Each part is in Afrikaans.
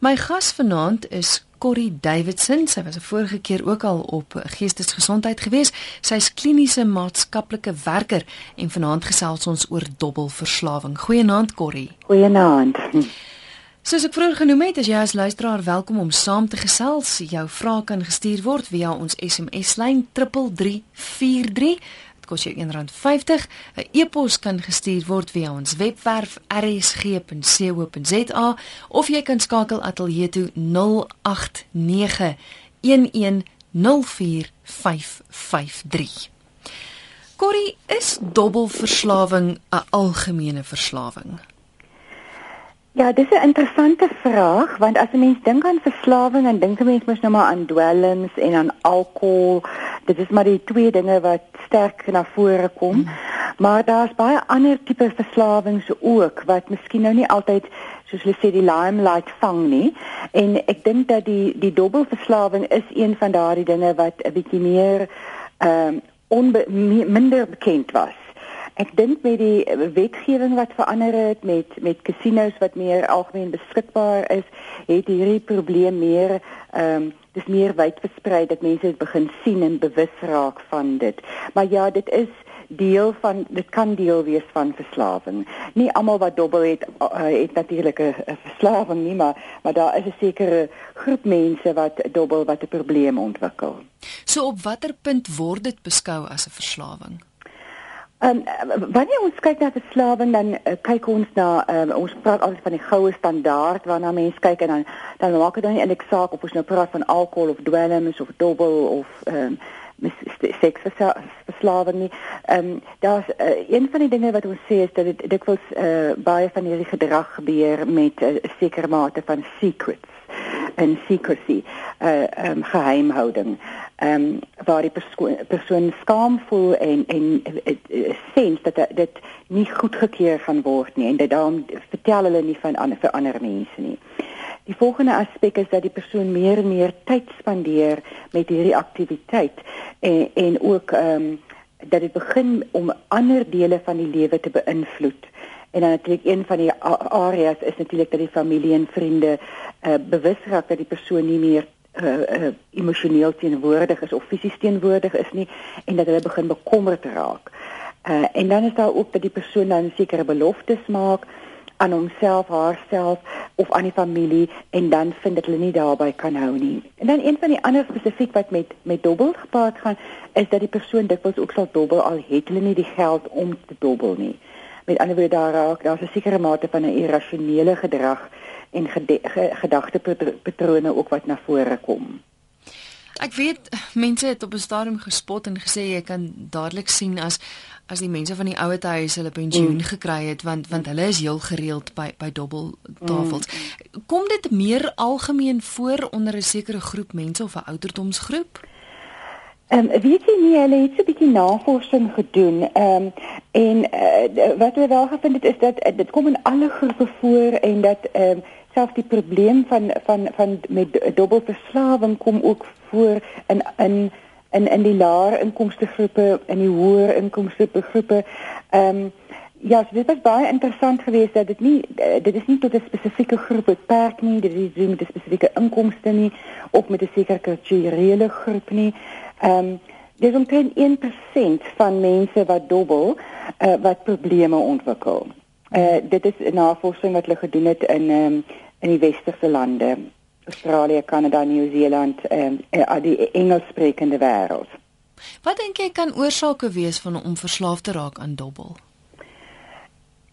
My gas vanaand is Corrie Davidson. Sy was 'n vorige keer ook al op geestesgesondheid gewees. Sy's kliniese maatskaplike werker en vanaand gesels ons oor dobbelverslawing. Goeienaand Corrie. Goeienaand. Soos ek vroeër genoem het, is jy as luisteraar welkom om saam te gesels. Jou vrae kan gestuur word via ons SMS lyn 3343 kos jou R1.50. 'n E-pos kan gestuur word via ons webwerf rsg.co.za of jy kan skakel ateljee toe 089 1104553. Corrie, is dobbelverslawing 'n algemene verslawing? Ja, dis 'n interessante vraag want as 'n mens dink aan verslawing en dink 'n mens mos nou maar aan dwelms en aan alkohol, dit is maar die twee dinge wat sterk na vore kom. Hmm. Maar daar's baie ander tipe verslawings ook wat miskien nou nie altyd soos hulle sê die limelight vang nie. En ek dink dat die die dobbelverslawing is een van daardie dinge wat 'n bietjie meer ehm um, minder bekend was. Ek dink met die wetgewing wat verander het met met casinos wat meer algemeen beskikbaar is, het hierdie probleem meer ehm um, dis meer wyd versprei dat mense dit begin sien en bewus raak van dit. Maar ja, dit is deel van dit kan deel wees van verslawing. Nie almal wat dobbel het uh, het natuurlik 'n verslawing nie, maar maar daar is 'n sekere groep mense wat dobbel wat 'n probleem ontwikkel. So op watter punt word dit beskou as 'n verslawing? Um, wanneer ons kyk na verslawing dan uh, kyk ons na um, ons praat altyd van die goue standaard waarna mense kyk en dan dan maak dit dan nie eintlik saak of ons nou praat van alkohol of dwelms of dobbel of um, seks verslawing nie. Ehm um, daar's uh, een van die dinge wat ons sê is dat dit dikwels uh, baie van hierdie gedrag gebeur met 'n uh, sekere mate van secrets en secrecy, uh um geheimhouding. Um waar die persoon persoon skaam voel en en sien dat dit nie goedgekeur gaan word nie en dit daarom vertel hulle nie van ander vir ander mense nie. Die volgende aspek is dat die persoon meer en meer tyd spandeer met hierdie aktiwiteit en en ook um dat dit begin om ander dele van die lewe te beïnvloed. En dan natuurlik een van die areas is natuurlik dat die familie en vriende uh, bewus raak dat die persoon nie meer uh, uh, emosioneel teenwoordig is of fisies teenwoordig is nie en dat hulle begin bekommerd raak. Uh, en dan is daar ook dat die persoon dan sekere beloftes maak aan homself, haarself of aan die familie en dan vind dat hulle nie daarby kan hou nie. En dan een van die ander spesifiek wat met met dobbel gepaard gaan is dat die persoon dikwels ook sal dobbel al het hulle nie die geld om te dobbel nie. Met ander woorde daar raak daar's 'n sekere mate van 'n irrasionele gedrag en gedagtepatrone ook wat na vore kom. Ek weet mense het op 'n stadium gespot en gesê jy kan dadelik sien as as die mense van die ouete huis hulle pensioen mm. gekry het want want hulle is heel gereeld by by dobbeltafels. Mm. Kom dit meer algemeen voor onder 'n sekere groep mense of 'n ouderdomsgroep? Ehm um, weet jy nie hulle het so 'n bietjie navorsing gedoen. Ehm um, en uh, wat hulle wel gevind het is dat uh, dit kom in alle groepe voor en dat ehm um, selfs die probleem van van van met dubbelverslawing kom ook voor in in in in die laer inkomste groepe en die hoër inkomste groepe. Ehm um, ja, so dit was baie interessant geweest dat dit nie dit is nie tot 'n spesifieke groep beperk nie, dit is nie met 'n spesifieke inkomste nie of met 'n sekere kulturele groep nie. Ehm um, dis omtrent 1% van mense wat dobbel uh, wat probleme ontwikkel. Uh, dit is 'n navorsing wat hulle gedoen het in um, in die westerse lande, Australië, Kanada, Nieu-Seeland en um, uh, die Engelssprekende wêreld. Wat dink jy kan oorsake wees van om verslaaf te raak aan dobbel?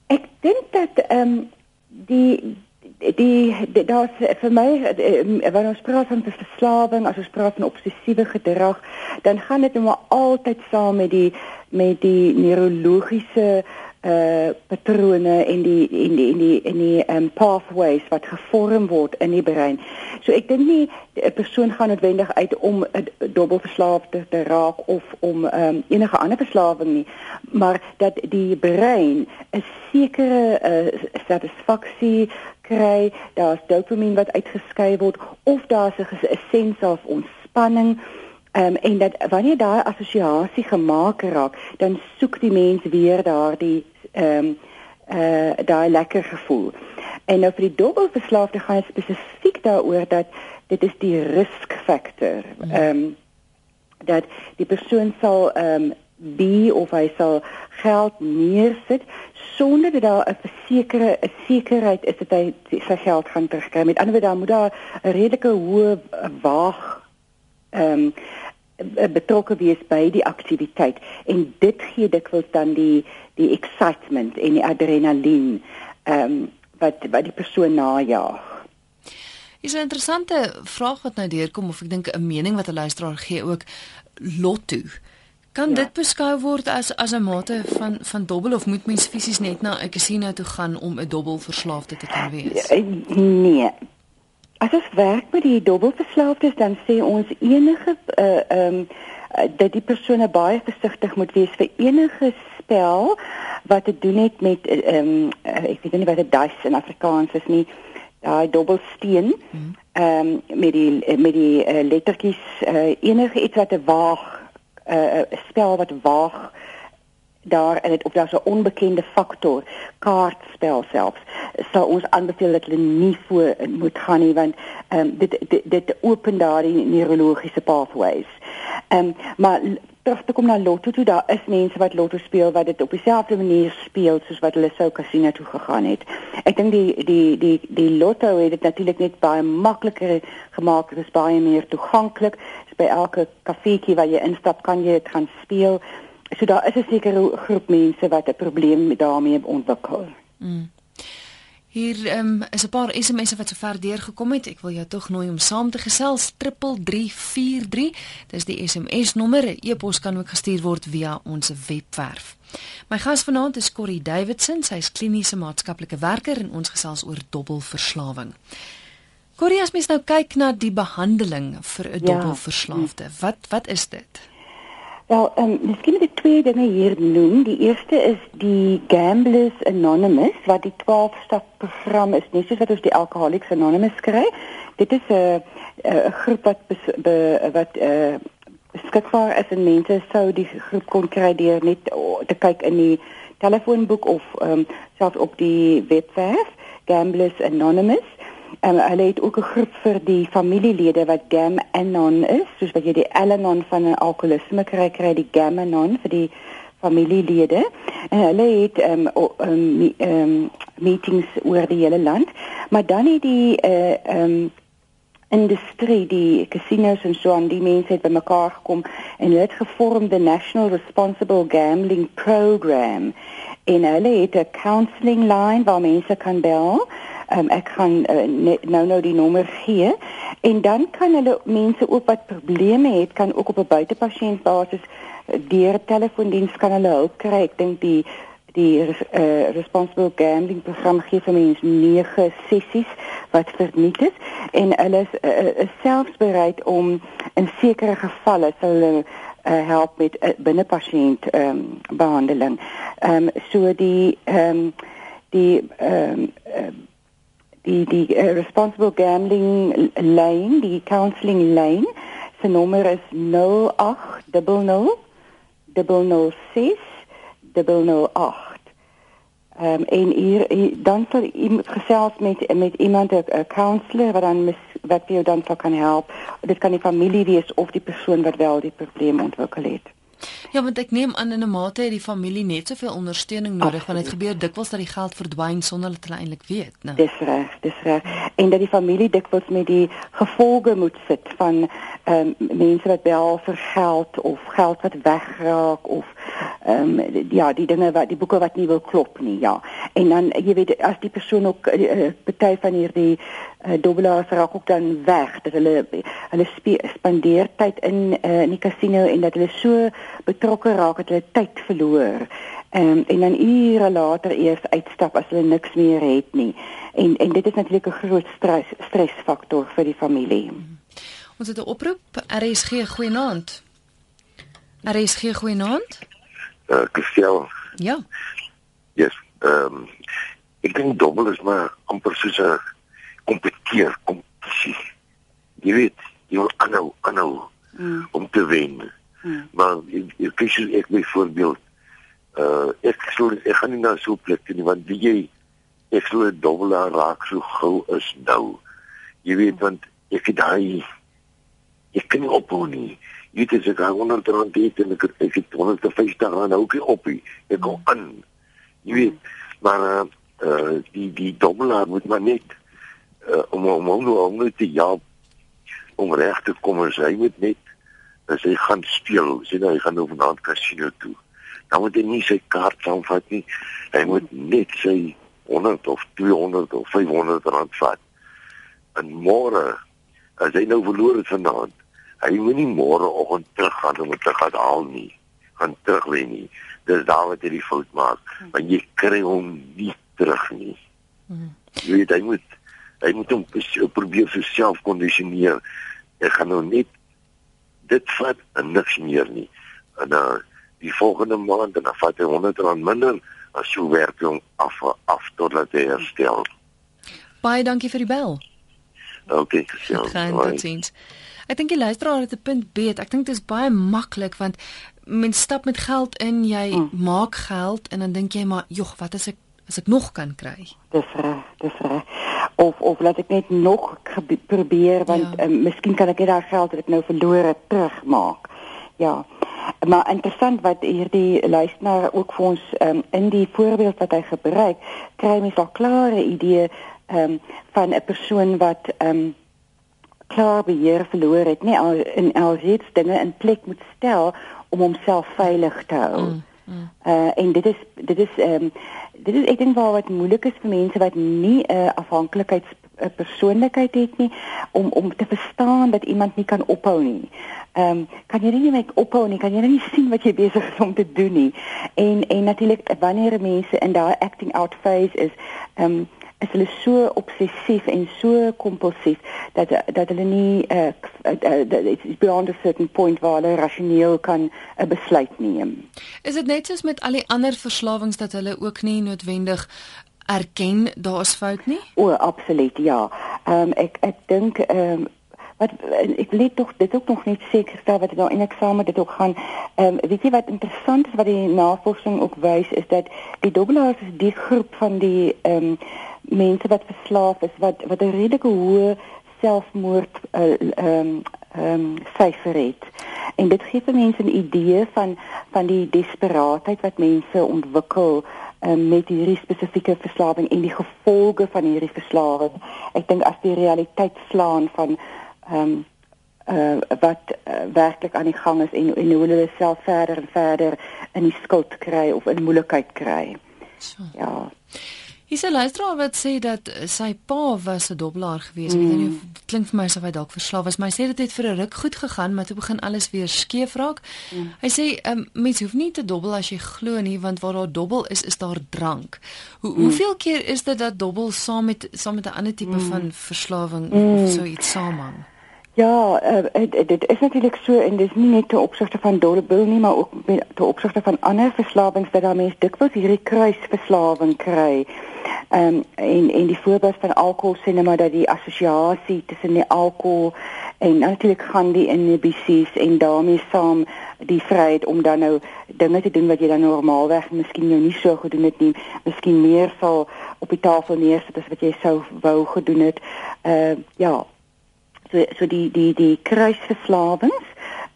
Ek dink dat ehm um, die die, die daar's vir my eh, wanneer ons praat van verslawing, as ons praat van obsessiewe gedrag, dan gaan dit nou maar altyd saam met die met die neurologiese uh patrone in die in die in die in die um pathways wat gevorm word in die brein. So ek dink nie 'n persoon gaan noodwendig uit om 'n dubbelverslaafde te raak of om um enige ander verslawing nie, maar dat die brein 'n sekere uh satisfaksie kry, daar's dopamien wat uitgeskei word of daar's 'n sense of ontspanning. Ehm um, en dat wanneer daai assosiasie gemaak raak, dan soek die mens weer daardie ehm um, uh daai lekker gevoel. En nou vir die dubbelverslaafde gaan dit spesifiek daaroor dat dit is die risk factor. Mhm. Ehm um, dat die persoon sal ehm um, be of hy sal geld neersit sonder dat daar 'n versekerde 'n sekerheid is dat hy sy geld gaan terugkry. Met ander woorde, daar moet daar 'n redelike hoë waag ehm um, betrokke wees by die aktiwiteit en dit gee dikwels dan die die excitement en die adrenalien ehm um, wat wat die persoon najag. Is 'n interessante vraag wat nou deurkom of ek dink 'n mening wat 'n luisteraar gee ook lotto. Kan ja. dit beskou word as as 'n mate van van dobbel of moet mens fisies net na 'n casino toe gaan om 'n dobbelverslaafde te kan wees? Nee. As ons werk met die dobbelverslaafdes dan sê ons enige uh ehm um, dat die persone baie versigtig moet wees vir enige spel wat te doen het met ehm um, ek weet nie wat dit dice in Afrikaans is nie daai dobbelsteen mhm. ehm um, met die met die uh, lettertjies uh, enige iets wat 'n waag 'n uh, spel wat waag daar en dit of daar's 'n onbekende faktor kaartspel selfs sou ons aanbeveel dat hulle nie voor moet gaan nie want ehm um, dit, dit dit open daar die neurologiese pathways. Ehm um, maar terug te kom na lotto toe daar is mense wat lotto speel wat dit op dieselfde manier speel soos wat hulle sou casino toe gegaan het. Ek dink die die die die lotto het dit natuurlik net baie makliker gemaak, dit is baie meer toeganklik. By elke kafeetjie waar jy instap kan jy dit gaan speel. So daar is 'n sekere groep mense wat 'n probleem daarmee ontwikkel. Mm. Hier um, is 'n paar SMS'e wat sover deurgekom het. Ek wil jou tog nooi om saam te gesels 3343. Dis die SMS nommer. E-pos kan ook gestuur word via ons webwerf. My gas vanaand is Corrie Davidson. Sy is kliniese maatskaplike werker en ons gesels oor dobbelverslawing. Corrie, as mens nou kyk na die behandeling vir 'n ja. dobbelverslaafde, wat wat is dit? Wel, ehm um, miskien moet ek twee dinge hier noem. Die eerste is die Gamblers Anonymous wat die 12-stap program is, nie soos wat ons die Alcoholics Anonymous kry. Dit is 'n 'n groep wat be, wat eh uh, beskikbaar is en mense sou die groep kon kry deur net te kyk in die telefoonboek of ehm um, selfs op die webwerf Gamblers Anonymous. En hulle het ook 'n groep vir die familielede wat Gam Anon is, soos wat jy die Al-Anon van 'n alkoholisme kry, kry die Gam Anon vir die familielede. En hulle het ehm um, um, um, meetings oor die hele land, maar dan het die eh uh, ehm um, industrie die casinos en so aan die mense het bymekaar gekom en hulle het gevorm the National Responsible Gambling Program. En hulle het 'n counselling line waar mense kan bel um, ek gaan uh, nou nou die nommer gee. En dan kan hulle mense ook wat probleme het kan ook op 'n buitepasiëntbasis uh, deur telefoondiens kan hulle hulp kry. Ek dink die die uh, responsible gambling program gee vir mense nege sessies wat verniet is. En hulle is, uh, is selfs bereid om in sekere gevalle sal hulle uh, help met uh, binnepasiënt um, behandeling. Ehm um, so die ehm um, die ehm um, uh, die die uh, responsible gambling lane die counselling lane se nommer is 0800 006 008 Um, en hier, dan sal iemand gesels met met iemand 'n counselor wat dan mis, wat jou dan kan help. Dit kan die familie wees of die persoon wat wel die probleem ontwikkel het. Ja, want ek neem aan in 'n mate het die familie net soveel ondersteuning nodig want dit gebeur dikwels dat die geld verdwyn sonder dat hulle eintlik weet, né? Dis reg, dis reg. En dat die familie dikwels met die gevolge moet sit van ehm um, mense wat bel vir geld of geld wat wegraak of ehm um, ja, die dinge wat die boeke wat nie wil klop nie, ja. En dan jy weet as die persoon ook uh, party van hierdie uh, dobbelaars raak ook dan weg dat hulle hulle spandeer tyd in uh, in die casino en dat hulle so betrokke raak dat hulle tyd verloor. Um, en dan ure later eers uitstap as hulle niks meer het nie. En en dit is natuurlik 'n groot stres stresfaktor vir die familie. Ons het 'n oproep. RSG goeienaand. RSG goeienaand. Eh uh, Christel. Ja. Ja. Yes, ehm um, ek dink dobbel is maar amper soos 'n kompeteer kompetisie. Jy weet, jy wil aanhou, aanhou mm. om te wen. Mm. Maar ek ek kies ek byvoorbeeld uh ek sou ek gaan nie na so 'n plek nie want wie jy ek sou 'n dobbelaar raak so gou is nou. Jy weet want ek het daai ek kan nie ophou nie. Jy weet as ek 100 rand het en ek ek het 150 rand hou ek op nie. Ek kom aan. Jy weet maar uh, uh die die dobbelaar moet maar net uh, om om om nou om net te ja om reg te kom as hy moet net as hy gaan speel, sien hy gaan nou vanaand kasino toe. Dan moet hy nie sy kaart saamvat nie. Hy moet net sy 100 of 200 of 500 rand vat. En môre as hy nou verloor het vanaand, hy moenie môre oggend teruggaan om te gaan haal nie. Gaan terug lê nie. Dis daar wat hy die fout maak, want jy kry hom nie terug nie. Hmm. Jy weet hy moet hy moet hom probeer vir self kondisioneer. Hy gaan nou net dit vat en niks meer nie. En dan uh, die volgende maand en dan vat hy 100 rand minder as jy werk hom af af totdat hy herstel. Baie dankie vir die bel. Okay, gesien. Gaan dit Ek dink die luisteraar het 'n punt beet. Ek dink dit is baie maklik want mens stap met geld in, jy hmm. maak geld en dan dink jy maar, "Jog, wat as ek as ek nog kan kry?" Dis reg, dis reg. Of of laat ek net nog probeer want ja. um, miskien kan ek net daai geld wat ek nou verloor het terugmaak. Ja. Maar interessant wat hierdie luisteraar ook vir ons um, in die voorbeeld wat hy gebruik, kry mens al klare idee um, van 'n persoon wat um, klaar beheer verloor het, nie al in alreeds dinge in plek moet stel om homself veilig te hou. Mm, mm. Uh en dit is dit is ehm um, dit is ek dink waar wat moeilik is vir mense wat nie 'n uh, afhanklikheids 'n persoonlikheid het nie om om te verstaan dat iemand nie kan ophou nie. Ehm um, kan jy nie net ophou nie, kan jy nie sien wat jy besig is om te doen nie. En en natuurlik wanneer mense in daai acting out phase is, ehm um, is hulle so obsessief en so kompulsief dat dat hulle nie uh, uh, it's beyond a certain point waar hulle rasioneel kan 'n uh, besluit neem. Is dit net soos met al die ander verslawings dat hulle ook nie noodwendig erken daar's fout nie? O, absoluut, ja. Ehm um, ek ek dink ehm um, wat ek weet tog dit ook nog nie seker stel wat nou in eksamen dit ook gaan ehm um, weet jy wat interessant is wat die navorsing ook wys is dat die dobbelaars is die groep van die ehm um, mense wat verslaaf is wat wat 'n redelike hoë selfmoord eh, ehm uh, ehm um, syfer het. En dit gee vir mense 'n idee van van die desperaatheid wat mense ontwikkel um, met hierdie spesifieke verslawing en die gevolge van hierdie verslawing. Ek dink as die realiteit slaan van ehm um, uh, wat uh, werklik aan die gang is en en hoe hulle self verder en verder in die skuld kry of in moeilikheid kry. So. Ja. Hier's 'n luisteraar wat sê dat sy pa was 'n dobbelaar gewees. Mm. Ek weet nie of dit klink vir my asof hy dalk verslaaf was, maar hy sê dit het vir 'n ruk goed gegaan, maar toe begin alles weer skeef raak. Mm. Hy sê um, mens hoef nie te dobbel as jy glo nie, want waar daar dobbel is, is daar drank. Hoe mm. hoeveel keer is dit dat dobbel saam met saam met 'n ander tipe mm. van verslawing mm. of so iets saamhang? Ja, uh, dit is natuurlik so en dis nie net te opsigte van dobbel nie, maar ook te opsigte van ander verslawings dat daar mense dikwels hierdie kruisverslawing kry. Ehm um, en en die voorbeeld van alkohol sê net maar dat die assosiasie tussen die alkohol en natuurlik gaan die inhibisies en daarmee saam die vryheid om dan nou dinge te doen wat jy dan normaalweg miskien nou nie so gedoen het nie, miskien meer sal op die tafel neersit as wat jy sou wou gedoen het. Ehm uh, ja. So so die die die kruisverslawings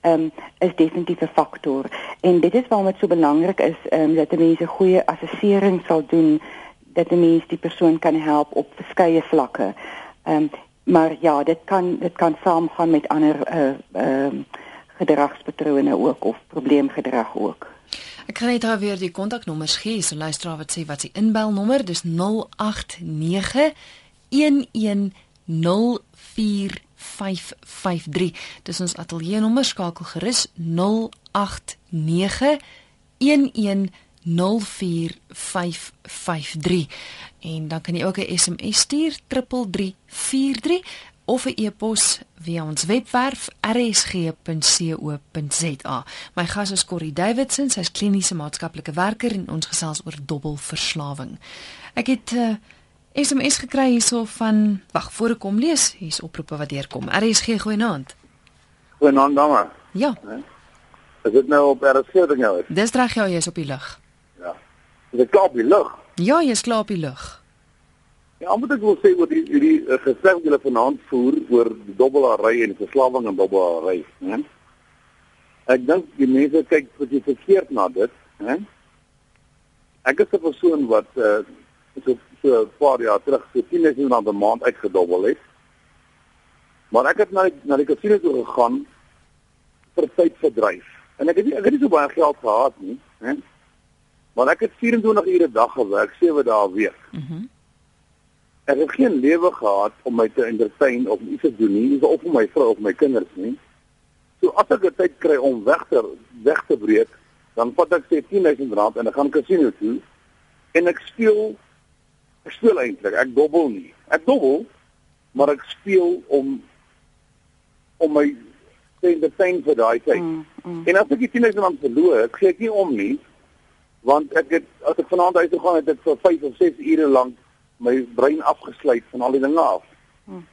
ehm um, is definitief 'n faktor en dit is waarom dit so belangrik is ehm um, dat mense goeie assessering sal doen dat 'n mens die persoon kan help op verskeie vlakke. Ehm um, maar ja, dit kan dit kan saamgaan met ander uh ehm uh, gedragspatrone ook of probleemgedrag ook. Ek kry dit weer die kontaknommers gee, so luister wat sê wat se inbelnommer, dis 089 1104553. Dis ons ateljee nommer skakel gerus 089 110 0453 en dan kan jy ook 'n SMS stuur 3343 of 'n e-pos via ons webwerf rsg.co.za. My gas is Corrie Davidson, sy's kliniese maatskaplike werker en ons gesels oor dobbelverslawing. Ek het uh, SMS gekry hierso van wag voor ek kom lees, hier's oproepe wat deurkom. RSG goeienaand. Goeienaand dames. Ja. Is dit nou op RSG ding nou? Dis reg, ja, jy is op die lug. Is ek klaar op die lug? Ja, jy is klaar op die lug. Ja, moet ek wil sê oor die hierdie uh, gesprek wat julle vanaand voer oor die dobbelary en verslawing en dobbelary, né? Ek dink die mense kyk wat jy verkeerd na dit, né? Ek is 'n persoon wat uh so so 'n paar jaar terug so 10000 rand 'n maand uitgedobbel het. Maar ek het na die, na die kasino toe gegaan vir tyd verdryf. En ek het nie ek het nie so baie geld gehad nie, hè? Maar ek het 24 ure 'n dag gewerk, 7 dae 'n week. Mhm. Mm ek het geen lewe gehad om my te entertain of iets te doen nie, nie of vir my vrou of my kinders nie. So as ek 'n tyd kry om weg te weg te breek, dan vat ek sê 10000 rand en ek gaan kasino toe en ek speel ek speel eintlik, ek dobbel nie. Ek dobbel, maar ek speel om om my te entertain vir daai tyd. Mm, mm. En as ek die 10000 rand verloor, ek gee ek nie om nie want ek het as ek vanaand huis toe gaan het ek vir 5 of 6 ure lank my brein afgesluit van al die dinge af. Mm.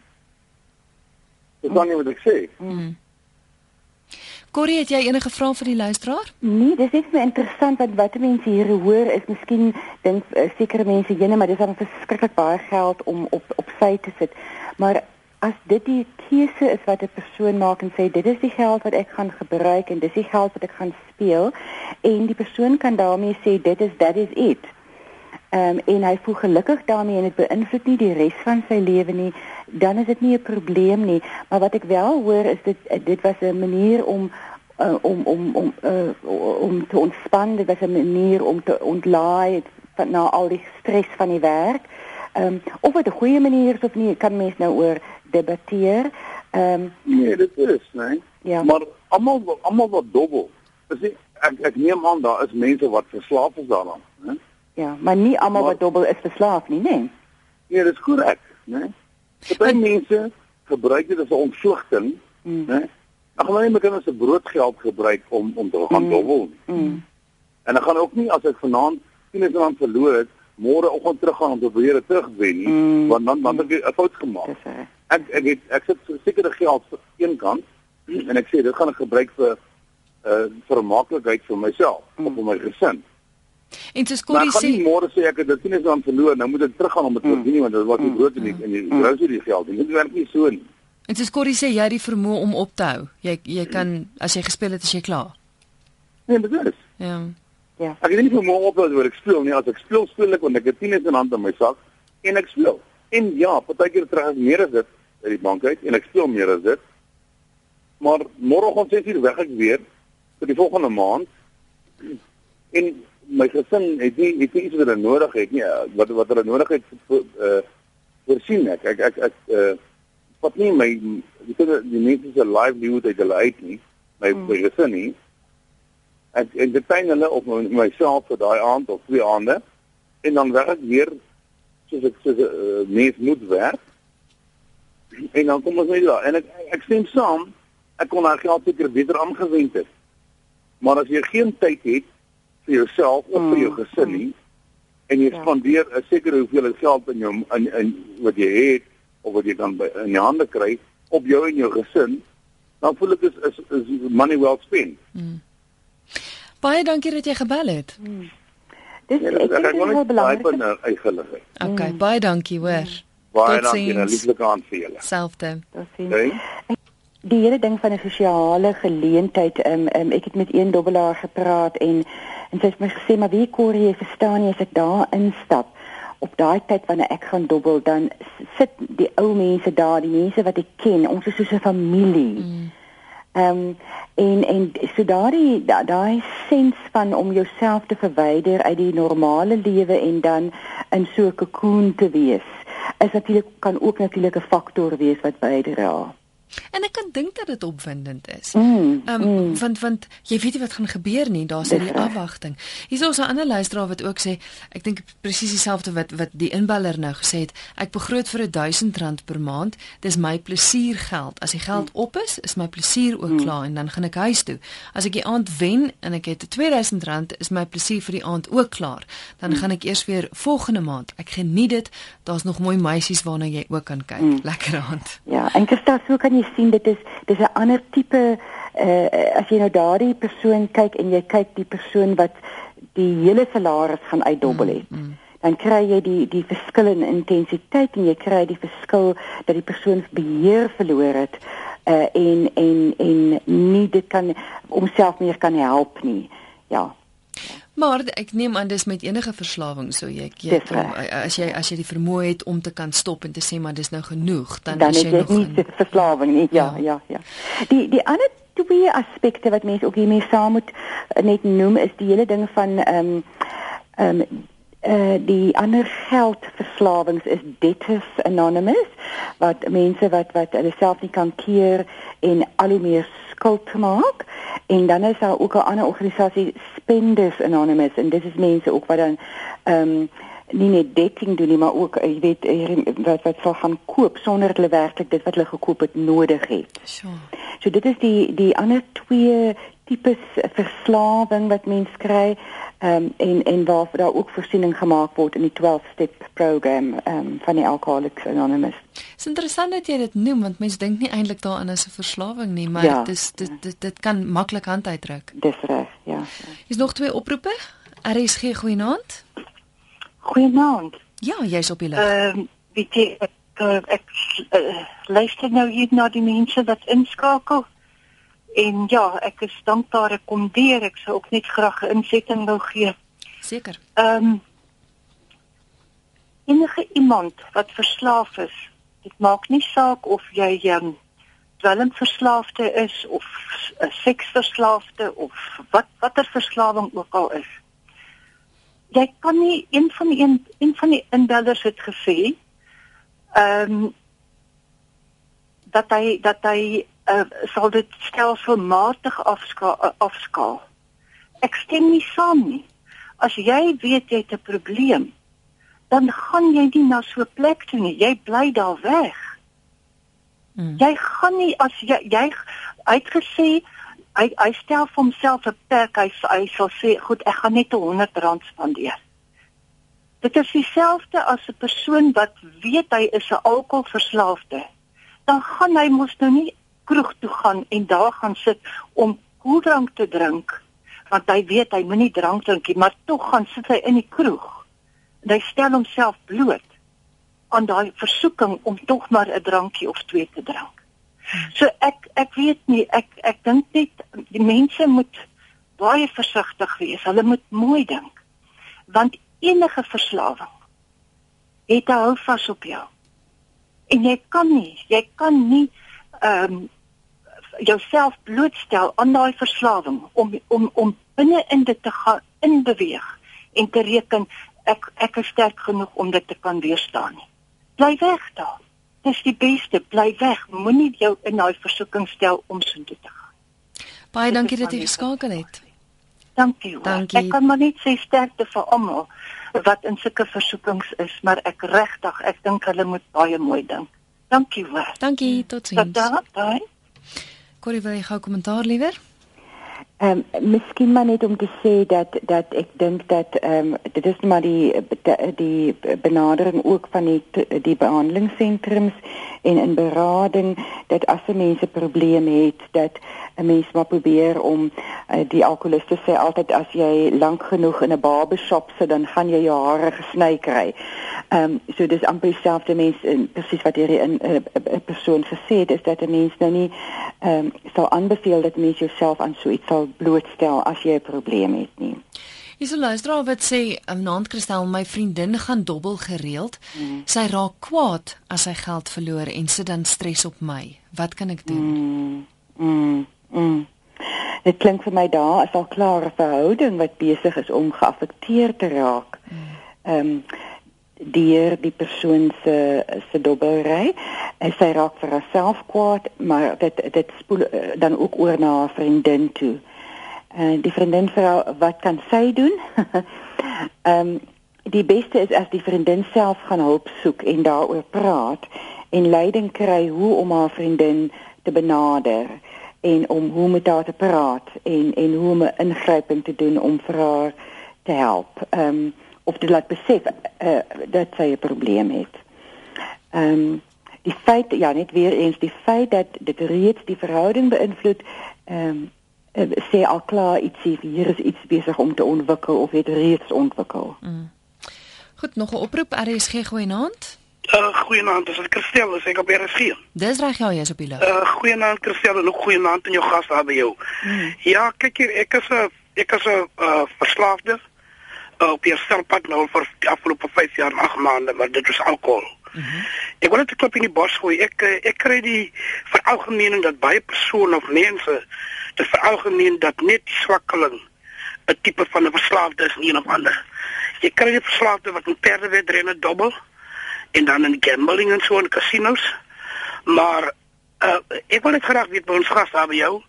Dis dan nie wat ek sê. Corrie, het jy enige vrae vir die luisteraar? Nee, dis net baie interessant want wat mense hier hoor is miskien dink uh, sekere mense jene maar dis dan verskriklik baie geld om op op sy te sit. Maar as dit die keuse is wat 'n persoon maak en sê dit is die geld wat ek gaan gebruik en dis die geld wat ek gaan speel en die persoon kan daarmee sê dit is that is it. Um, en hy voel gelukkig daarmee en dit beïnvloed nie die res van sy lewe nie, dan is dit nie 'n probleem nie. Maar wat ek wel hoor is dit dit was 'n manier om uh, om om om uh, om te ontspan, dit was 'n manier om te ontlaai van na al die stres van die werk. Ehm um, of dit 'n goeie manier is of nie, kan mens nou oor debatteer. Ehm um, Nee, dit is, nee. ja. Maar almal almal wat dobbel. Is nie, ek ek neem aan daar is mense wat verslaaf is daaraan, né? Ja, maar nie almal wat dobbel is verslaaf nie, nee. Nee, dit is korrek, né? Party mense gebruik dit as 'n ontvlugting, Mm. né? Dan gaan hulle nie met hulle se broodgeld gebruik om om te gaan Mm. dobbel nie. Mm. En dan gaan ook nie as ek vanaand 10 rand verloor het, môre oggend teruggaan om te probeer terugwen nie, Mm. want dan dan het ek 'n fout gemaak. Ek ek het ek sit sekere geld vir een kant en ek sê dit gaan ek gebruik vir uh vermaaklikheid vir myself mm. of vir my gesin. En soos Maar Corrie gaan nie sê, môre sê ek het dit 10 rand verloor, nou moet ek teruggaan om dit te Mm. verdien nie, want dit was nie Mm. brood en die en die grocery geld nie. Dit werk nie so nie. en soos Corrie sê jy het die vermoë om op te hou. Jy jy kan as jy gespeel het as jy klaar. Nee, dit is. Ja. Ja. Ek het nie môre op oor ek speel nie. As ek speel, speel ek want ek het 10 rand in my sak en ek speel. En ja, partykeer terug ek meer as dit uit die bank uit en ek speel meer as dit. Maar môreoggend 6uur weg ek weer vir die volgende maand. En my gesin het nie het nie iets wat hulle nodig het nie. Wat wat hulle nodig het uh voorsien ek. Ek ek ek uh wat nie my die die mense se livelihood uit hulle uit nie. My Mm. my gesin nie. Ek ek betuin hulle op my, myself vir daai aand of twee aande en dan werk weer soos ek soos 'n uh, mens moet werk. En dan kom ons net daar en ek ek stem saam. Ek kon daai geld seker beter aangewend het. Maar as jy geen tyd het vir jouself of vir jou Mm, gesin nie en jy Ja. spandeer 'n sekere hoeveelheid geld in jou in in wat jy het of wat jy kan by, in jou hande kry op jou en jou gesin, dan voel ek is is, is money well spent. Baie dankie dat jy gebel het. Dis Ja, ek dink dit is baie belangrik. uh, uitgelig. Okay, baie dankie hoor. Baie Tot dankie en 'n ziens. lieflike aand vir julle. Selfde. Dat sien. Okay? Die hele ding van 'n sosiale geleentheid, um, um, ek het met een dobbelaar gepraat en en sy het my gesê maar wie Corrie, jy verstaan jy as ek daar instap op daai tyd wanneer ek gaan dobbel dan sit die ou mense daar, die mense wat ek ken, ons is soos 'n familie. Mm. Ehm um, en en so daai da- daai sens van om jouself te verwyder uit die normale lewe en dan in so 'n cocoon te wees is natuurlik kan ook natuurlik 'n faktor wees wat bydra. En ek kan dink dat dit opwindend is. Mm, Ehm um, want want jy weet nie wat gaan gebeur nie. Daar's Dis die reg. afwagting. Hier's ons 'n ander luisteraar wat ook sê, ek dink presies dieselfde wat wat die inbeller nou gesê het. Ek begroot vir R1000 per maand. Dis my plesiergeld. As die geld op is, is my plesier ook klaar en dan gaan ek huis toe. As ek die aand wen en ek het R2000, is my plesier vir die aand ook klaar. Dan gaan ek eers weer volgende maand. Ek geniet dit. Daar's nog mooi meisies waarna jy ook kan kyk. Lekker aand. Ja, en Christa, so kan jy sien dit is dis 'n ander tipe uh as jy nou daardie persoon kyk en jy kyk die persoon wat die hele salaris gaan uitdobbel het. dan kry jy die die verskil in intensiteit en jy kry die verskil dat die persoon beheer verloor het uh, en en en nie dit kan homself meer kan help nie. Ja. Maar ek neem aan dis met enige verslawing so jy jy om, as jy as jy die vermoë het om te kan stop en te sê maar dis nou genoeg dan, dan is jy nog nie verslawing nie. Ja, ja, ja. ja. Die die ander twee aspekte wat mense ook hiermee saam moet eh, net noem is die hele ding van ehm um, ehm um, uh die ander geldverslawings is debtors anonymous wat mense wat wat hulle self nie kan keer en al hoe meer skuld maak en dan is daar ook 'n ander organisasie spenders anonymous en dit is mense ook wat dan ehm um, nie net dating doen nie maar ook eh, jy weet wat wat sal gaan koop sonder hulle werklik dit wat hulle gekoop het nodig het. So. So dit is die die ander twee tipes verslawing wat mens kry ehm um, en en waar daar ook voorsiening gemaak word in die 12 step program ehm um, van die Alcoholics Anonymous. Dit is interessant dat jy dit noem want mense dink nie eintlik daaraan as 'n verslawing nie, maar ja, dit is dit, dit dit kan maklik hand uitdruk. Dis reg, ja. Is nog twee oproepe? RSG goeienaand. Goeienaand. Ja, jy's op die lig. Ehm uh, weet jy ek ek, ek uh, luister nou hier na die mense wat inskakel. En ja, ek is dankbaar ek kom deur. Ek sou ook net graag 'n insetting wou gee. Seker. Ehm um, enige iemand wat verslaaf is, dit maak nie saak of jy um, dwelmverslaafde is of 'n seksverslaafde of wat watter verslawing ook al is. Jy kan nie een van die een, een van die inbellers het gesê ehm um, dat hy dat hy uh, sal dit stelselmatig afskaal uh, afskaal. Ek stem nie saam nie. As jy weet jy het 'n probleem, dan gaan jy nie na so 'n plek toe nie. Jy bly daar weg. Hmm. Jy gaan nie as jy jy uitgesê hy hy stel vir homself 'n perk. Hy hy sal sê, "Goed, ek gaan net 'n 100 rand spandeer." Dit is dieselfde as 'n persoon wat weet hy is 'n alkoholverslaafde. Dan gaan hy mos nou nie kroeg toe gaan en daar gaan sit om koeldrank te drink want hy weet hy moenie drank drink nie maar tog gaan sit hy in die kroeg en hy stel homself bloot aan daai versoeking om tog maar 'n drankie of twee te drink. So ek ek weet nie ek ek dink net die mense moet baie versigtig wees. Hulle moet mooi dink. Want enige verslawing het 'n hou vas op jou. En jy kan nie, jy kan nie ehm um, jouself blootstel aan daai verslawing om om om binne in dit te gaan inbeweeg en te reken ek ek is sterk genoeg om dit te kan weerstaan nie. Bly weg daar. Dis die beste, bly weg. Moenie jou in daai versoeking stel om so te gaan. Baie dankie dat jy geskakel het. Dankie. dankie. Ek kan maar net sê sterkte vir almal wat in sulke versoekings is, maar ek regtig, ek dink hulle moet baie mooi dink. Dankie hoor. Dankie, totsiens. Tot dan. Corrie, wil jy gou kommentaar liewer? Ehm um, miskien maar net om te sê dat dat ek dink dat ehm um, dit is maar die die, benadering ook van die die behandelingssentrums en in berading dat as 'n mens 'n probleem het dat 'n mens maar probeer om uh, die alkoholiste sê altyd as jy lank genoeg in 'n barbershop sit dan gaan jy jou hare gesny kry. Ehm um, so dis amper dieselfde mens in presies wat hierdie 'n 'n persoon gesê het is dat 'n mens nou nie ehm um, sal aanbeveel dat mens jouself aan so iets sal blootstel as jy 'n probleem het nie. Dis 'n luisteraar wat sê, "Naand Christel, my vriendin gaan dobbel gereeld. Mm. Sy raak kwaad as sy geld verloor en sit dan stres op my. Wat kan ek doen?" Mm. Mm. mm. Dit klink vir my daar is al klare verhouding wat besig is om geaffekteer te raak. Mm. Ehm mm. um, deur die persoon se se dobbelry. Sy raak vir haarself kwaad, maar dit dit spoel eh, dan ook oor na haar vriendin toe. En die vriendin vra wat kan sy doen? Ehm um, die beste is as die vriendin self gaan hulp soek en daaroor praat en leiding kry hoe om haar vriendin te benader en om hoe met haar te praat en en hoe om 'n ingryping te doen om vir haar te help. Ehm um, of te laat besef uh, dat sy 'n probleem het. Ehm um, die feit ja net weer eens die feit dat dit reeds die verhouding beïnvloed ehm um, sê al klaar ietsie hier is iets besig om te ontwikkel of het reeds ontwikkel. Mm. Goed, nog 'n oproep RSG goeienaand. Uh goeienaand, dis Christel, is ek op RSG. Dis reg ja, jy is op die lug. Uh goeienaand Christel en ook goeienaand aan jou gas daar by jou. Hmm. Ja, kyk hier, ek is 'n ek is 'n uh, verslaafde uh, op hier selfpad nou vir die afgelope 5 jaar en 8 maande, maar dit is alkohol. Mm -hmm. Ek wil net klop in die bos gooi. Ek uh, ek kry die veralgemening dat baie persone of mense dit veralgemeen dat net swakkeling 'n tipe van 'n verslaafde is nie een of ander. Jy kry die verslaafde wat in perdewedrenne dobbel en dan in gambling en so in casinos. Maar uh, ek wil net graag weet by ons gas daar by jou.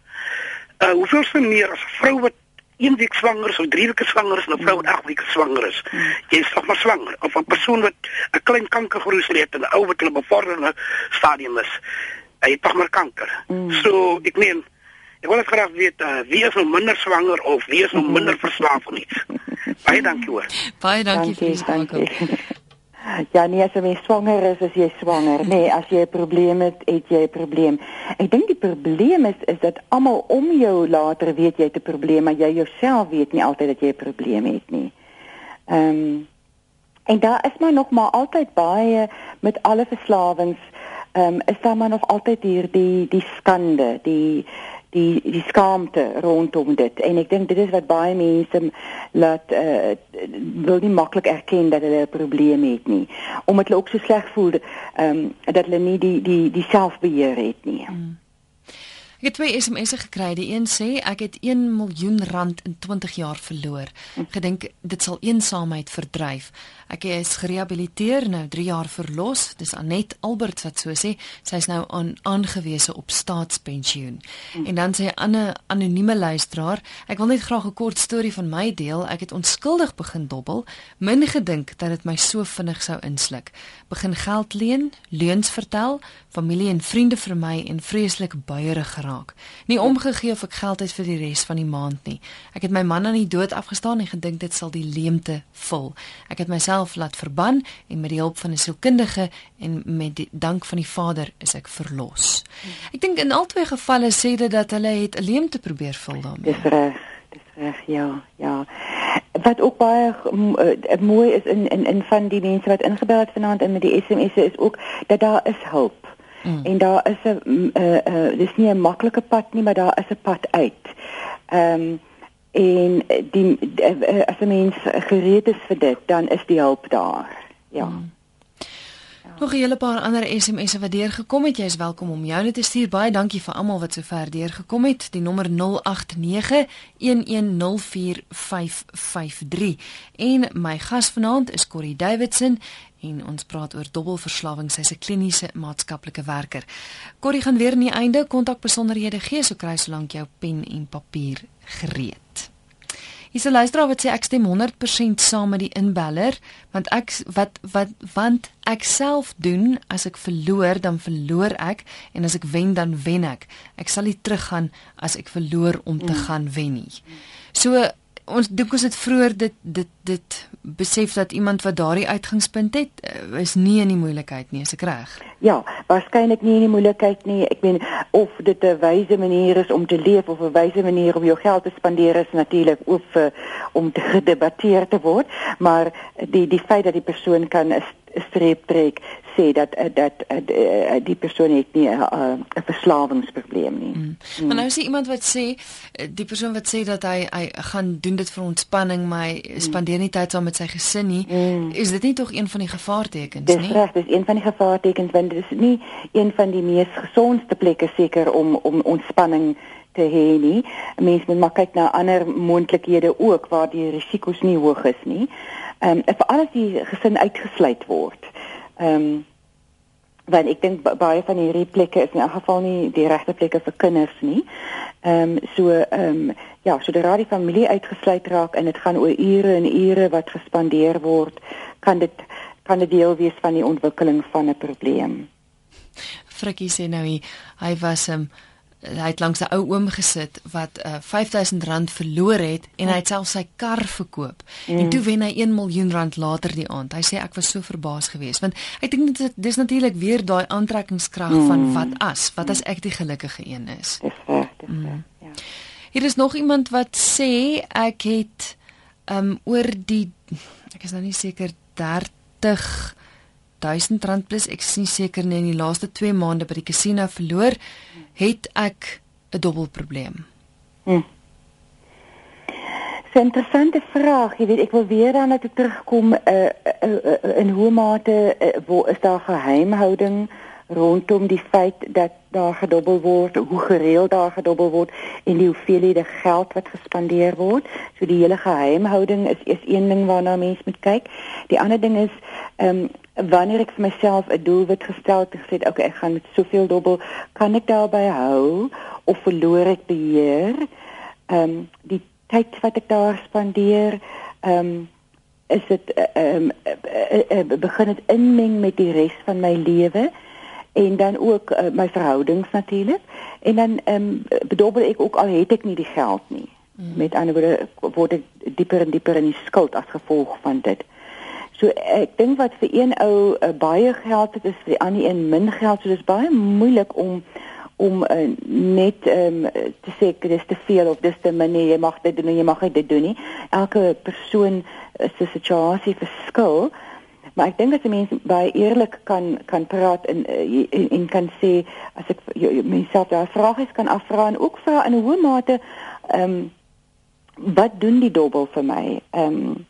Uh hoeveel se meer as 'n vrou wat een week swanger is of drie weke swanger is en 'n vrou wat agt weke swanger is. Jy is nog maar swanger of 'n persoon wat 'n klein kankergroei het en 'n ou wat in 'n bevorderde stadium is. Hy het tog maar kanker. Mm. So ek meen ek wil graag weet uh, wie is nou minder swanger of wie is nou minder verslaaf iets. Baie dankie hoor. Baie dankie, dankie vir die dankie. Ja, nee, as jy swanger is, is jy swanger. Nee, as jy 'n probleem het, het jy 'n probleem. Ek dink die probleem is is dat almal om jou later weet jy het 'n probleem, maar jy jouself weet nie altyd dat jy 'n probleem het nie. Ehm um, en daar is maar nog maar altyd baie met alle verslawings, ehm um, is daar maar nog altyd hier die die skande, die die die skaamte rondom dit en ek dink dit is wat baie mense laat uh, wil nie maklik erken dat hulle 'n probleem het nie omdat hulle ook so sleg voel ehm um, dat hulle nie die die die selfbeheer het nie. Mm. Ek het twee SMS'e gekry. Die een sê ek het 1 miljoen rand in 20 jaar verloor. Gedink dit sal eensaamheid verdryf. Ek is gerehabiliteer nou 3 jaar verlos. Dis Anet Albert wat so sê. Sy is nou aan aangewese op staatspensioen. En dan sê 'n ander anonieme luisteraar, ek wil net graag 'n kort storie van my deel. Ek het onskuldig begin dobbel, min gedink dat dit my so vinnig sou insluk. Begin geld leen, leuns vertel, familie en vriende vir my en vreeslik buierig geraak. Nie omgegee of ek geld het vir die res van die maand nie. Ek het my man aan die dood afgestaan en gedink dit sal die leemte vul. Ek het myself laat verban en met die hulp van 'n sielkundige en met die dank van die Vader is ek verlos. Ek dink in albei gevalle sê dit dat hulle het 'n leemte probeer vul daarmee. Dis reg. Dis reg, ja, ja. Wat ook baie uh, mooi is in in in van die mense wat ingebel het vanaand en met die SMS'e is ook dat daar is hulp. Mm. En daar is 'n uh, uh, dis nie 'n maklike pad nie, maar daar is 'n pad uit. Ehm um, en die uh, as 'n mens gereed is vir dit, dan is die hulp daar. Ja. Mm. Nog 'n hele paar ander SMS'e wat deurgekom het. Jy is welkom om jou net te stuur. Baie dankie vir almal wat sover deurgekom het. Die nommer 0891104553 en my gas vanaand is Corrie Davidson en ons praat oor dobbelverslawing. Sy's 'n kliniese maatskaplike werker. Corrie gaan weer aan die einde kontak besonderhede gee, so kry solank jou pen en papier gereed. Hier's 'n luisteraar wat sê ek stem 100% saam met die inbeller, want ek wat wat want ek self doen as ek verloor, dan verloor ek en as ek wen, dan wen ek. Ek sal nie teruggaan as ek verloor om te mm. gaan wen nie. So ons dink ons het vroeër dit dit dit besef dat iemand wat daardie uitgangspunt het eh, is nie in die moeilikheid nie, is ek reg? Ja, waarskynlik nie in die moeilikheid nie. Ek meen of dit 'n wyse manier is om te leef of 'n wyse manier om jou geld te spandeer is natuurlik ook vir om te gedebatteer te word, maar die die feit dat die persoon kan 'n streep trek sê dat eh, dat uh, die persoon het nie 'n verslawingsprobleem nie. Mm. Mm. Maar nou is iemand wat sê die persoon wat sê dat hy hy gaan doen dit vir ontspanning, maar hy mm. spandeer nie tyd saam met sy gesin nie. Mm. Is dit nie tog een van die gevaartekens nie? Dis reg, dis een van die gevaartekens want dit is nie een van die mees gesondste plekke seker om om ontspanning te hê nie. Mense moet maar kyk na ander moontlikhede ook waar die risiko's nie hoog is nie. Ehm um, vir alles die gesin uitgesluit word. Ehm um, want ek dink baie van hierdie plekke is in elk geval nie die regte plekke vir kinders nie. Ehm um, so ehm um, ja, so die familie uitgesluit raak en dit gaan oor ure en ure wat gespandeer word, kan dit kan 'n deel wees van die ontwikkeling van 'n probleem. Frikkie sê nou hy, hy was 'n um, ehm, hy het langs 'n ou oom gesit wat uh, R5000 verloor het en hy het self sy kar verkoop. Mm. En toe wen hy 1 miljoen rand later die aand. Hy sê ek was so verbaas geweest want ek dink dit dis natuurlik weer daai aantrekkingskrag mm. van wat as, wat as ek die gelukkige een is. Dis reg, dis mm. reg. Ja. Hier is nog iemand wat sê ek het um oor die ek is nou nie seker 30 1000 rand plus ek is nie seker nie in die laaste 2 maande by die casino verloor, het ek 'n dubbelprobleem. Hm. Dis 'n interessante vraag. Jy weet, ek wil weer dan net terugkom uh, uh, uh, in hoe mate uh, waar is daar geheimhouding rondom die feit dat daar gedobbel word, hoe gereeld daar gedobbel word en die hoeveelhede geld wat gespandeer word. So die hele geheimhouding is is een ding waarna mense moet kyk. Die ander ding is ehm um, wanneer ek vir myself 'n doelwit gestel het en gesê okay, ek gaan met soveel dobbel, kan ek daarby hou of verloor ek beheer? Ehm um, die tyd wat ek daar spandeer, ehm um, is dit ehm um, uh, uh, begin dit inmeng met die res van my lewe? en dan ook uh, my verhoudings natuurlik en dan ehm um, bedoel ek ook al het ek nie die geld nie mm. met ander woorde word ek dieper en dieper in die skuld as gevolg van dit so ek dink wat vir een ou uh, baie geld het is vir die ander een min geld. So dis baie moeilik om om uh, net um, te sê dis te veel of dis te min jy mag dit doen jy mag dit doen nie. Elke persoon se situasie verskil. Maar ek dink as 'n mens baie eerlik kan kan praat en en, en kan sê as ek myself daar vrae kan afvra en ook vra in 'n hoë mate ehm um, wat doen die dobbel vir my? Ehm um,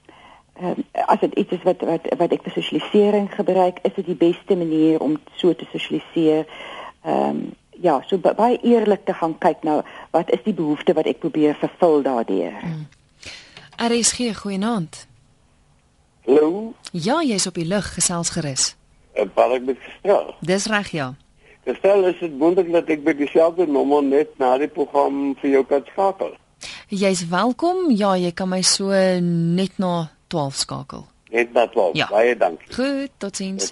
um, as dit iets is wat wat wat ek vir sosialisering gebruik is dit die beste manier om so te sosialiseer ehm um, ja so baie eerlik te gaan kyk nou wat is die behoefte wat ek probeer vervul daardeur hmm. RSG goeienaand Hallo. Ja, jy's op die lug, gesels gerus. Ek bel ek met gestel. Dis reg ja. Gestel is dit wonderlik dat ek by dieselfde nommer net na die program vir jou kan skakel. Jy's welkom. Ja, jy kan my so net na 12 skakel. Net na 12. Ja. Baie dankie. Goed, totsiens.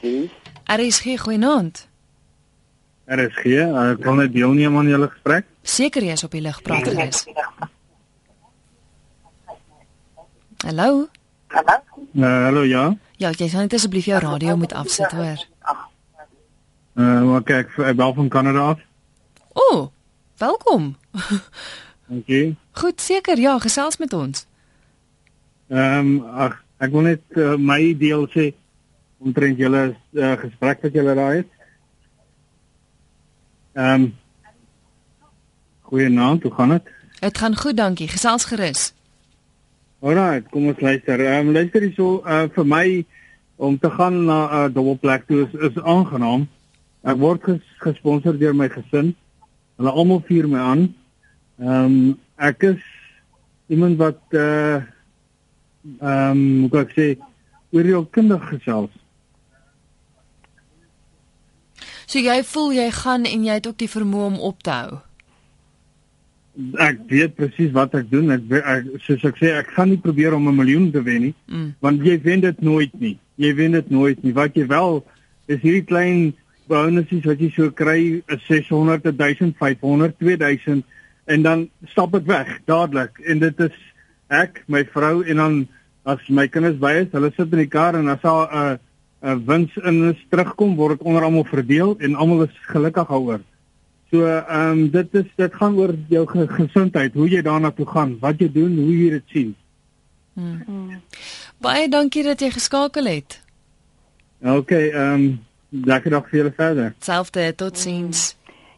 RSG goeienaand. RSG, ek wil net deelneem aan julle gesprek. Seker jy is op die lug, praat gerus. Hallo. Hallo. Uh, hallo ja. Ja, jy sal net asseblief jou radio moet afsit hoor. Uh, maar kyk, ek bel van Kanada af. O, oh, welkom. Dankie. Goed, seker, ja, gesels met ons. Ehm, um, ag, ek wil net uh, my deel sê omtrent julle uh, gesprek wat julle daai het. Ehm um, Goeienaand, hoe gaan dit? Dit gaan goed, dankie. Gesels gerus. Alraai, kom ons luister. Ehm um, luister hierso uh, vir my om te gaan na 'n uh, dubbelplek toe is is aangenaam. Ek word ges, gesponsor deur my gesin. Hulle almal vier my aan. Ehm um, ek is iemand wat uh ehm um, hoe kan ek sê oor jou kinders gesels. So jy voel jy gaan en jy het ook die vermoë om op te hou ek weet presies wat ek doen. Ek, ek soos ek sê, ek gaan nie probeer om 'n miljoen te wen nie, mm. want jy wen dit nooit nie. Jy wen dit nooit nie. Wat jy wel is hierdie klein bonusse wat jy so kry, is 600, 1500, 2000 en dan stap dit weg dadelik. En dit is ek, my vrou en dan as my kinders by is, hulle sit in die kar en as daar 'n 'n wins in is terugkom, word dit onder almal verdeel en almal is gelukkig daaroor. So ehm um, dit is dit gaan oor jou gesondheid, hoe jy daarna toe gaan, wat jy doen, hoe jy dit sien. Hmm. Hmm. Baie dankie dat jy geskakel het. OK, ehm um, lekker dag vir julle verder. Selfde, totsiens.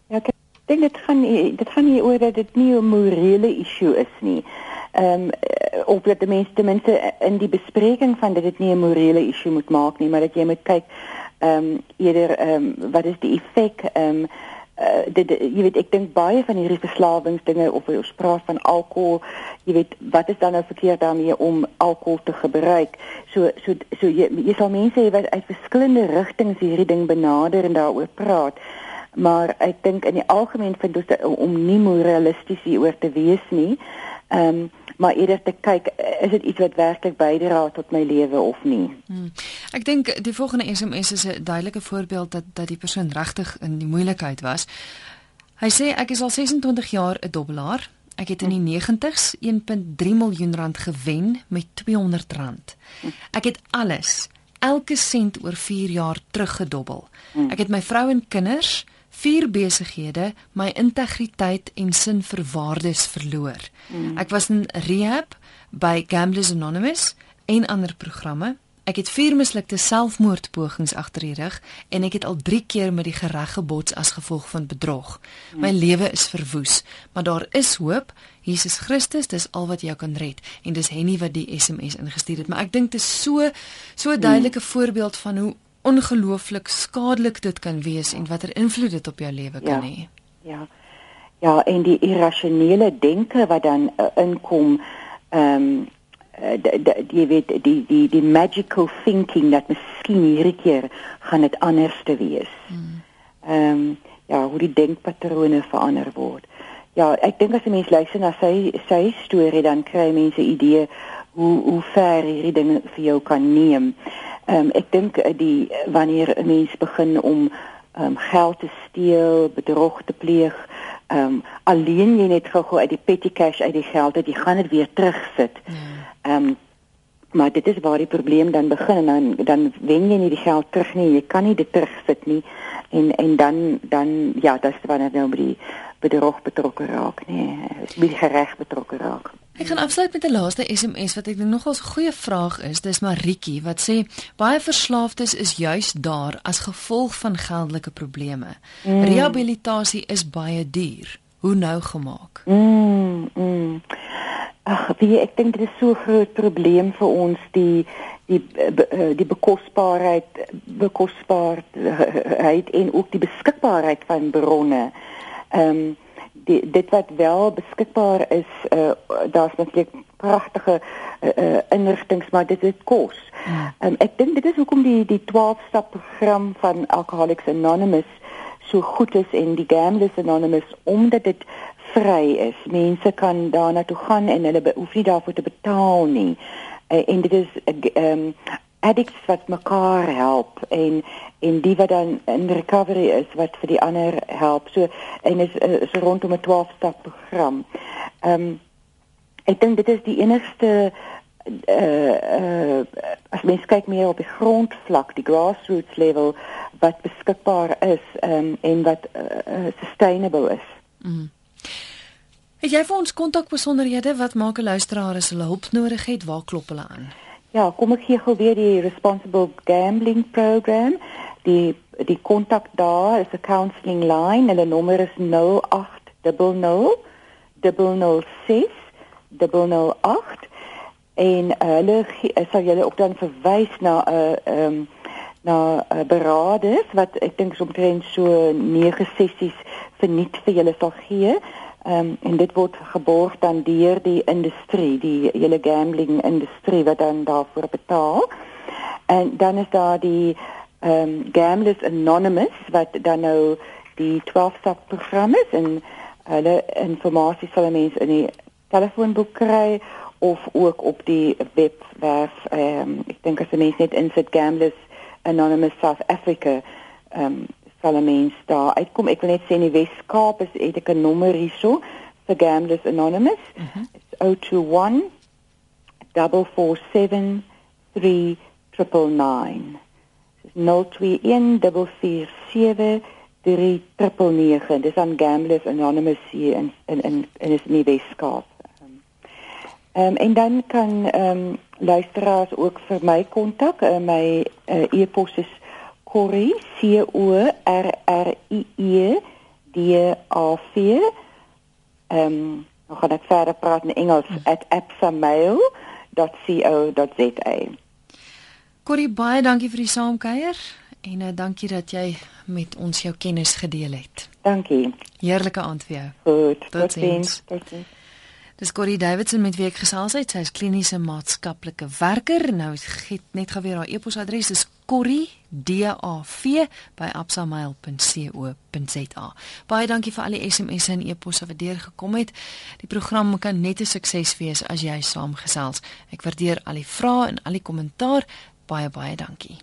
Ja, ek dink dit gaan dit gaan nie oor dat dit nie 'n morele issue is nie. Ehm um, of dat mense ten minste in die bespreking van dit dit nie 'n morele issue moet maak nie, maar dat jy moet kyk ehm um, eerder ehm um, wat is die effek ehm um, uh, dit jy weet ek dink baie van hierdie verslawingsdinge of ons praat van alkohol jy weet wat is dan nou verkeerd daarmee om alkohol te gebruik? So so so jy, jy sal mense hê wat uit verskillende rigtings hierdie ding benader en daaroor praat. Maar ek dink in die algemeen vind ons om nie moralisties hieroor te wees nie ehm um, maar eerder te kyk is dit iets wat werklik bydra tot my lewe of nie. Hmm. Ek dink die volgende SMS is 'n duidelike voorbeeld dat dat die persoon regtig in die moeilikheid was. Hy sê ek is al 26 jaar 'n dobbelaar. Ek het in die 90s 1.3 miljoen rand gewen met 200 rand. Ek het alles, elke sent oor 4 jaar teruggedobbel. Hmm. Ek het my vrou en kinders vier besighede my integriteit en sin vir waardes verloor. Mm. Ek was in rehab by Gamblers Anonymous en ander programme. Ek het vier mislukte selfmoordpogings agter die rug en ek het al 3 keer met die gereg gebots as gevolg van bedrog. My lewe is verwoes, maar daar is hoop. Jesus Christus, dis al wat jou kan red en dis Henny wat die SMS ingestuur het. Maar ek dink dit is so so 'n duidelike voorbeeld van hoe ongelooflik skadelik dit kan wees en watter invloed dit op jou lewe kan hê. Ja. ja. Ja, en die irrasionele denke wat dan uh, inkom ehm um, jy weet die die die magical thinking dat miskien hierdie keer gaan dit anders te wees. Hmm. Ehm um, ja, hoe die denkpatrone verander word. Ja, ek dink as 'n mens luister na sy sy storie dan kry mense idee hoe hoe ver hierdie dinge vir jou kan neem. Ehm um, ek dink eh, die wanneer 'n mens begin om ehm um, geld te steel, bedrog te pleeg, ehm um, alleen jy net gou-gou uit die petty cash uit die geld uit, jy gaan dit weer terugsit. Hmm Ehm um, maar dit is waar die probleem dan begin en dan dan wen jy nie die geld terug nie. Jy kan nie dit terugsit nie. En en dan dan ja, dit is wanneer nou by die bedrog betrokke raak, nee, by die reg betrokke raak. Ek gaan afsluit met 'n laaste SMS wat ek dink nogal 'n goeie vraag is. Dis Maritjie wat sê baie verslaafdes is juis daar as gevolg van geldelike probleme. Mm. Rehabilitasie is baie duur. Hoe nou gemaak? Mm. mm. Ag, wie ek dink dit is so 'n groot probleem vir ons die die eh, die bekosbaarheid bekosbaarheid en ook die beskikbaarheid van bronne. Ehm um, die dit wat wel beskikbaar is, uh, daar's natuurlik pragtige uh, uh, inrigtinge, maar dit het kos. Ehm um, ek dink dit is hoekom die die 12 stap program van Alcoholics Anonymous so goed is en die Gamblers Anonymous omdat dit vry is. Mense kan daarna toe gaan en hulle hoef nie daarvoor te betaal nie. Uh, en dit is ehm uh, um, addicts wat mekaar help en en die wat dan in recovery is wat vir die ander help. So en is is rondom 'n 12 stap program. Ehm um, ek dink dit is die enigste uh uh as mens kyk meer op die grondvlak, die grassroots level wat beskikbaar is um, en wat uh, sustainable is. Mm. Het jy vir ons kontakbesonderhede wat maak 'n luisteraar as hulle hulp nodig het, waar klop hulle aan? Ja, kom ek gee gou weer die responsible gambling program. Die die kontak daar is 'n counselling line. Hulle nommer is 0800 006 008 en hulle sal julle ook dan verwys na 'n uh, ehm um, na uh, beraders wat ek dink omtrent so 9 sessies verniet vir julle sal gee. Ehm um, en dit word geborg dan deur die industrie, die hele gambling industrie wat dan daarvoor betaal. En dan is daar die ehm um, Gamblers Anonymous wat dan nou die 12 stap program is en hulle inligting sal mense in die telefoonboek kry of ook op die webwerf ehm um, ek dink as jy mens net insit Gamblers Anonymous South Africa ehm um, sal 'n mens daar uitkom. Ek wil net sê in die Wes-Kaap is het ek 'n nommer hierso vir Gamblers Anonymous. Mm -hmm. It's 021 447 3999. Dis 021 447 Dis aan Gamblers Anonymous hier in in in in is in die Wes-Kaap. Ehm um, en dan kan ehm um, luisteraars ook vir my kontak. Uh, my uh, e-pos is Corrie C O R R I E D A V. Ehm um, nog gaan ek verder praat in Engels. @appsamail.co.za. Corrie baie dankie vir die saamkuier en uh, dankie dat jy met ons jou kennis gedeel het. Dankie. Heerlike aand vir jou. Goed. Totsiens. Totsiens. Dis Corrie Davidson met wie ek gesels het. Sy is kliniese maatskaplike werker. Nou het net gou weer haar e-posadres is corrie.dav@absamail.co.za. Baie dankie vir al die SMS'e en e-posse wat deurgekom het. Die program kan net 'n sukses wees as jy saamgesels. Ek waardeer al die vrae en al die kommentaar. Baie baie dankie.